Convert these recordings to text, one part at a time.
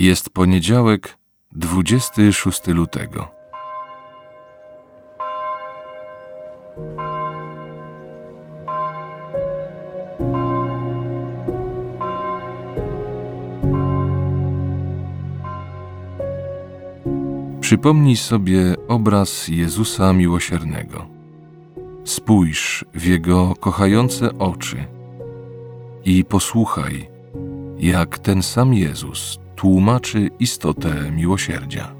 Jest poniedziałek, 26 lutego. Przypomnij sobie obraz Jezusa miłosiernego. Spójrz w Jego kochające oczy i posłuchaj, jak ten sam Jezus tłumaczy istotę miłosierdzia.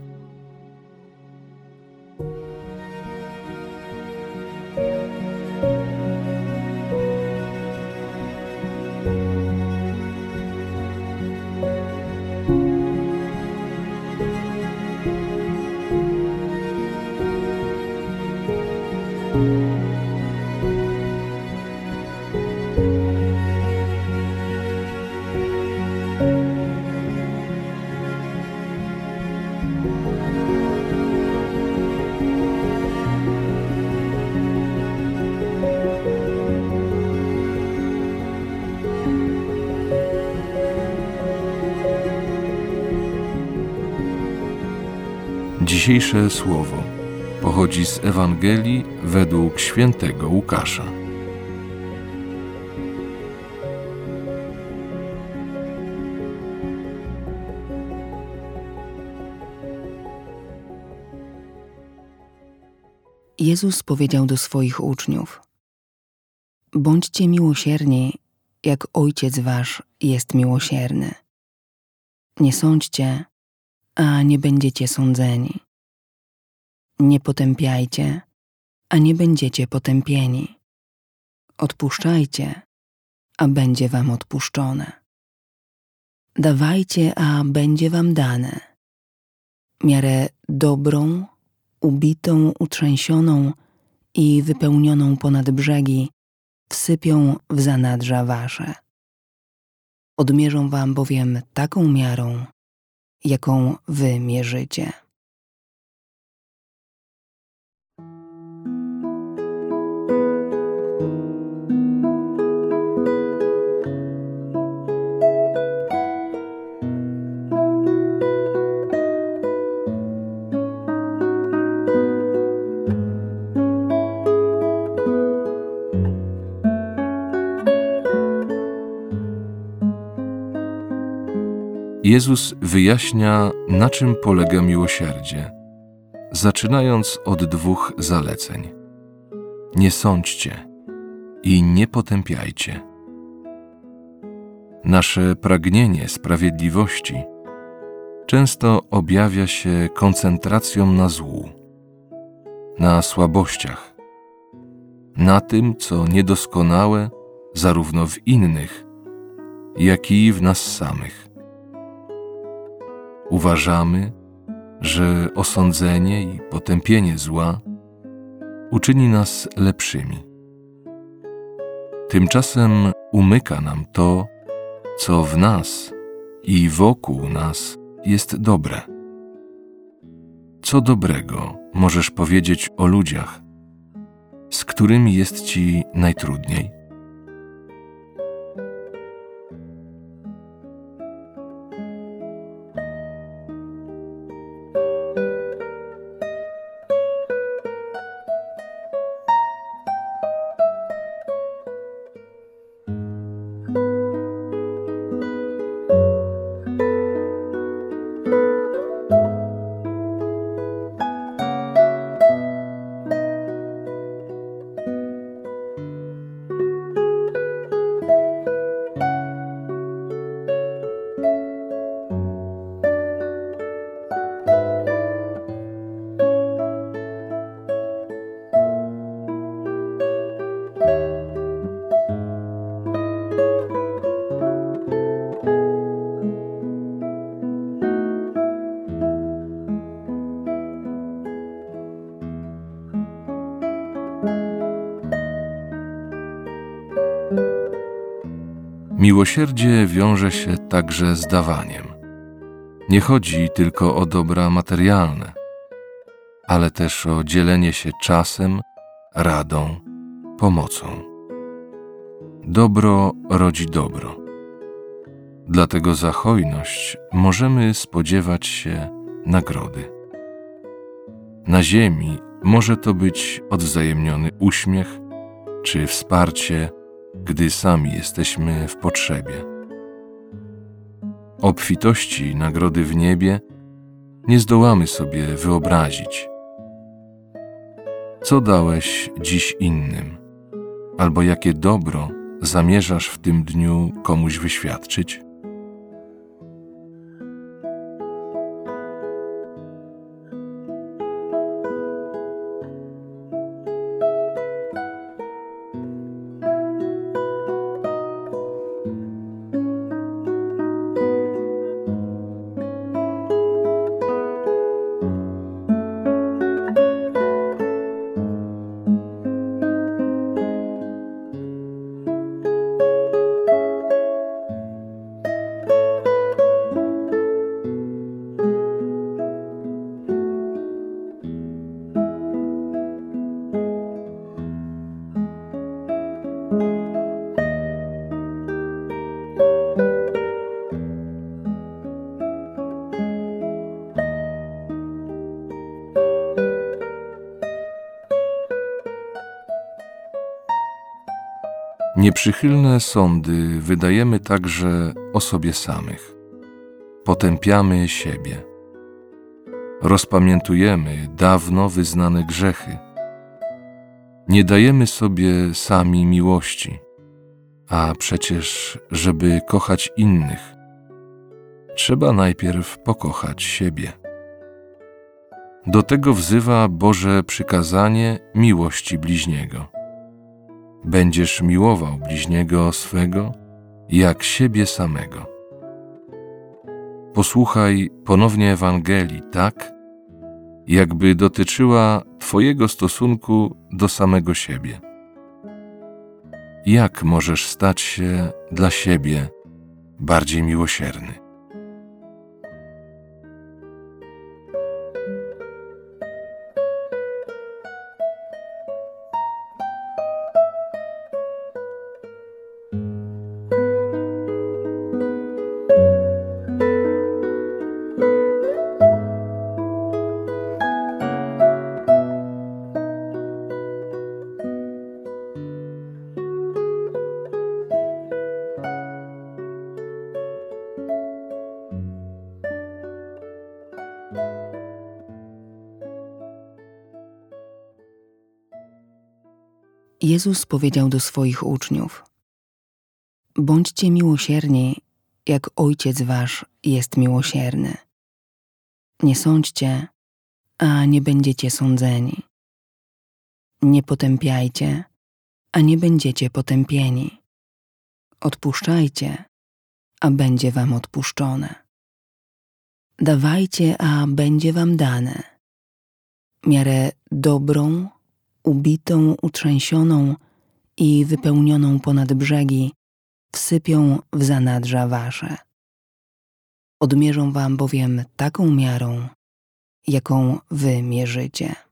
Dzisiejsze słowo pochodzi z Ewangelii według świętego Łukasza. Jezus powiedział do swoich uczniów: Bądźcie miłosierni, jak Ojciec Wasz jest miłosierny. Nie sądźcie, a nie będziecie sądzeni. Nie potępiajcie, a nie będziecie potępieni. Odpuszczajcie, a będzie wam odpuszczone. Dawajcie, a będzie wam dane. Miarę dobrą, ubitą, utrzęsioną i wypełnioną ponad brzegi wsypią w zanadrza wasze. Odmierzą wam bowiem taką miarą, jaką wy mierzycie. Jezus wyjaśnia, na czym polega miłosierdzie, zaczynając od dwóch zaleceń: Nie sądźcie i nie potępiajcie. Nasze pragnienie sprawiedliwości często objawia się koncentracją na złu, na słabościach, na tym, co niedoskonałe zarówno w innych, jak i w nas samych. Uważamy, że osądzenie i potępienie zła uczyni nas lepszymi. Tymczasem umyka nam to, co w nas i wokół nas jest dobre. Co dobrego możesz powiedzieć o ludziach, z którymi jest ci najtrudniej? Miłosierdzie wiąże się także z dawaniem. Nie chodzi tylko o dobra materialne, ale też o dzielenie się czasem, radą, pomocą. Dobro rodzi dobro. Dlatego za hojność możemy spodziewać się nagrody. Na ziemi może to być odwzajemniony uśmiech czy wsparcie, gdy sami jesteśmy w potrzebie. Obfitości nagrody w niebie nie zdołamy sobie wyobrazić. Co dałeś dziś innym, albo jakie dobro zamierzasz w tym dniu komuś wyświadczyć? Nieprzychylne sądy wydajemy także o sobie samych. Potępiamy siebie. Rozpamiętujemy dawno wyznane grzechy. Nie dajemy sobie sami miłości, a przecież, żeby kochać innych, trzeba najpierw pokochać siebie. Do tego wzywa Boże przykazanie miłości bliźniego będziesz miłował bliźniego swego jak siebie samego. Posłuchaj ponownie Ewangelii tak, jakby dotyczyła Twojego stosunku do samego siebie. Jak możesz stać się dla siebie bardziej miłosierny? Jezus powiedział do swoich uczniów: Bądźcie miłosierni, jak Ojciec Wasz jest miłosierny. Nie sądźcie, a nie będziecie sądzeni. Nie potępiajcie, a nie będziecie potępieni. Odpuszczajcie, a będzie Wam odpuszczone. Dawajcie, a będzie Wam dane. Miarę dobrą, ubitą, utrzęsioną i wypełnioną ponad brzegi, wsypią w zanadrza wasze. Odmierzą wam bowiem taką miarą, jaką wy mierzycie.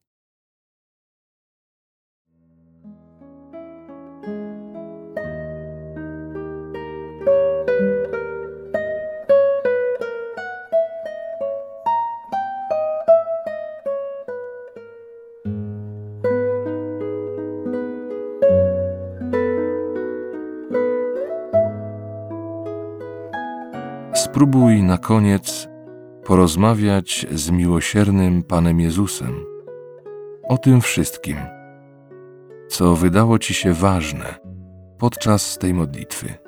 Spróbuj na koniec porozmawiać z miłosiernym Panem Jezusem o tym wszystkim, co wydało Ci się ważne podczas tej modlitwy.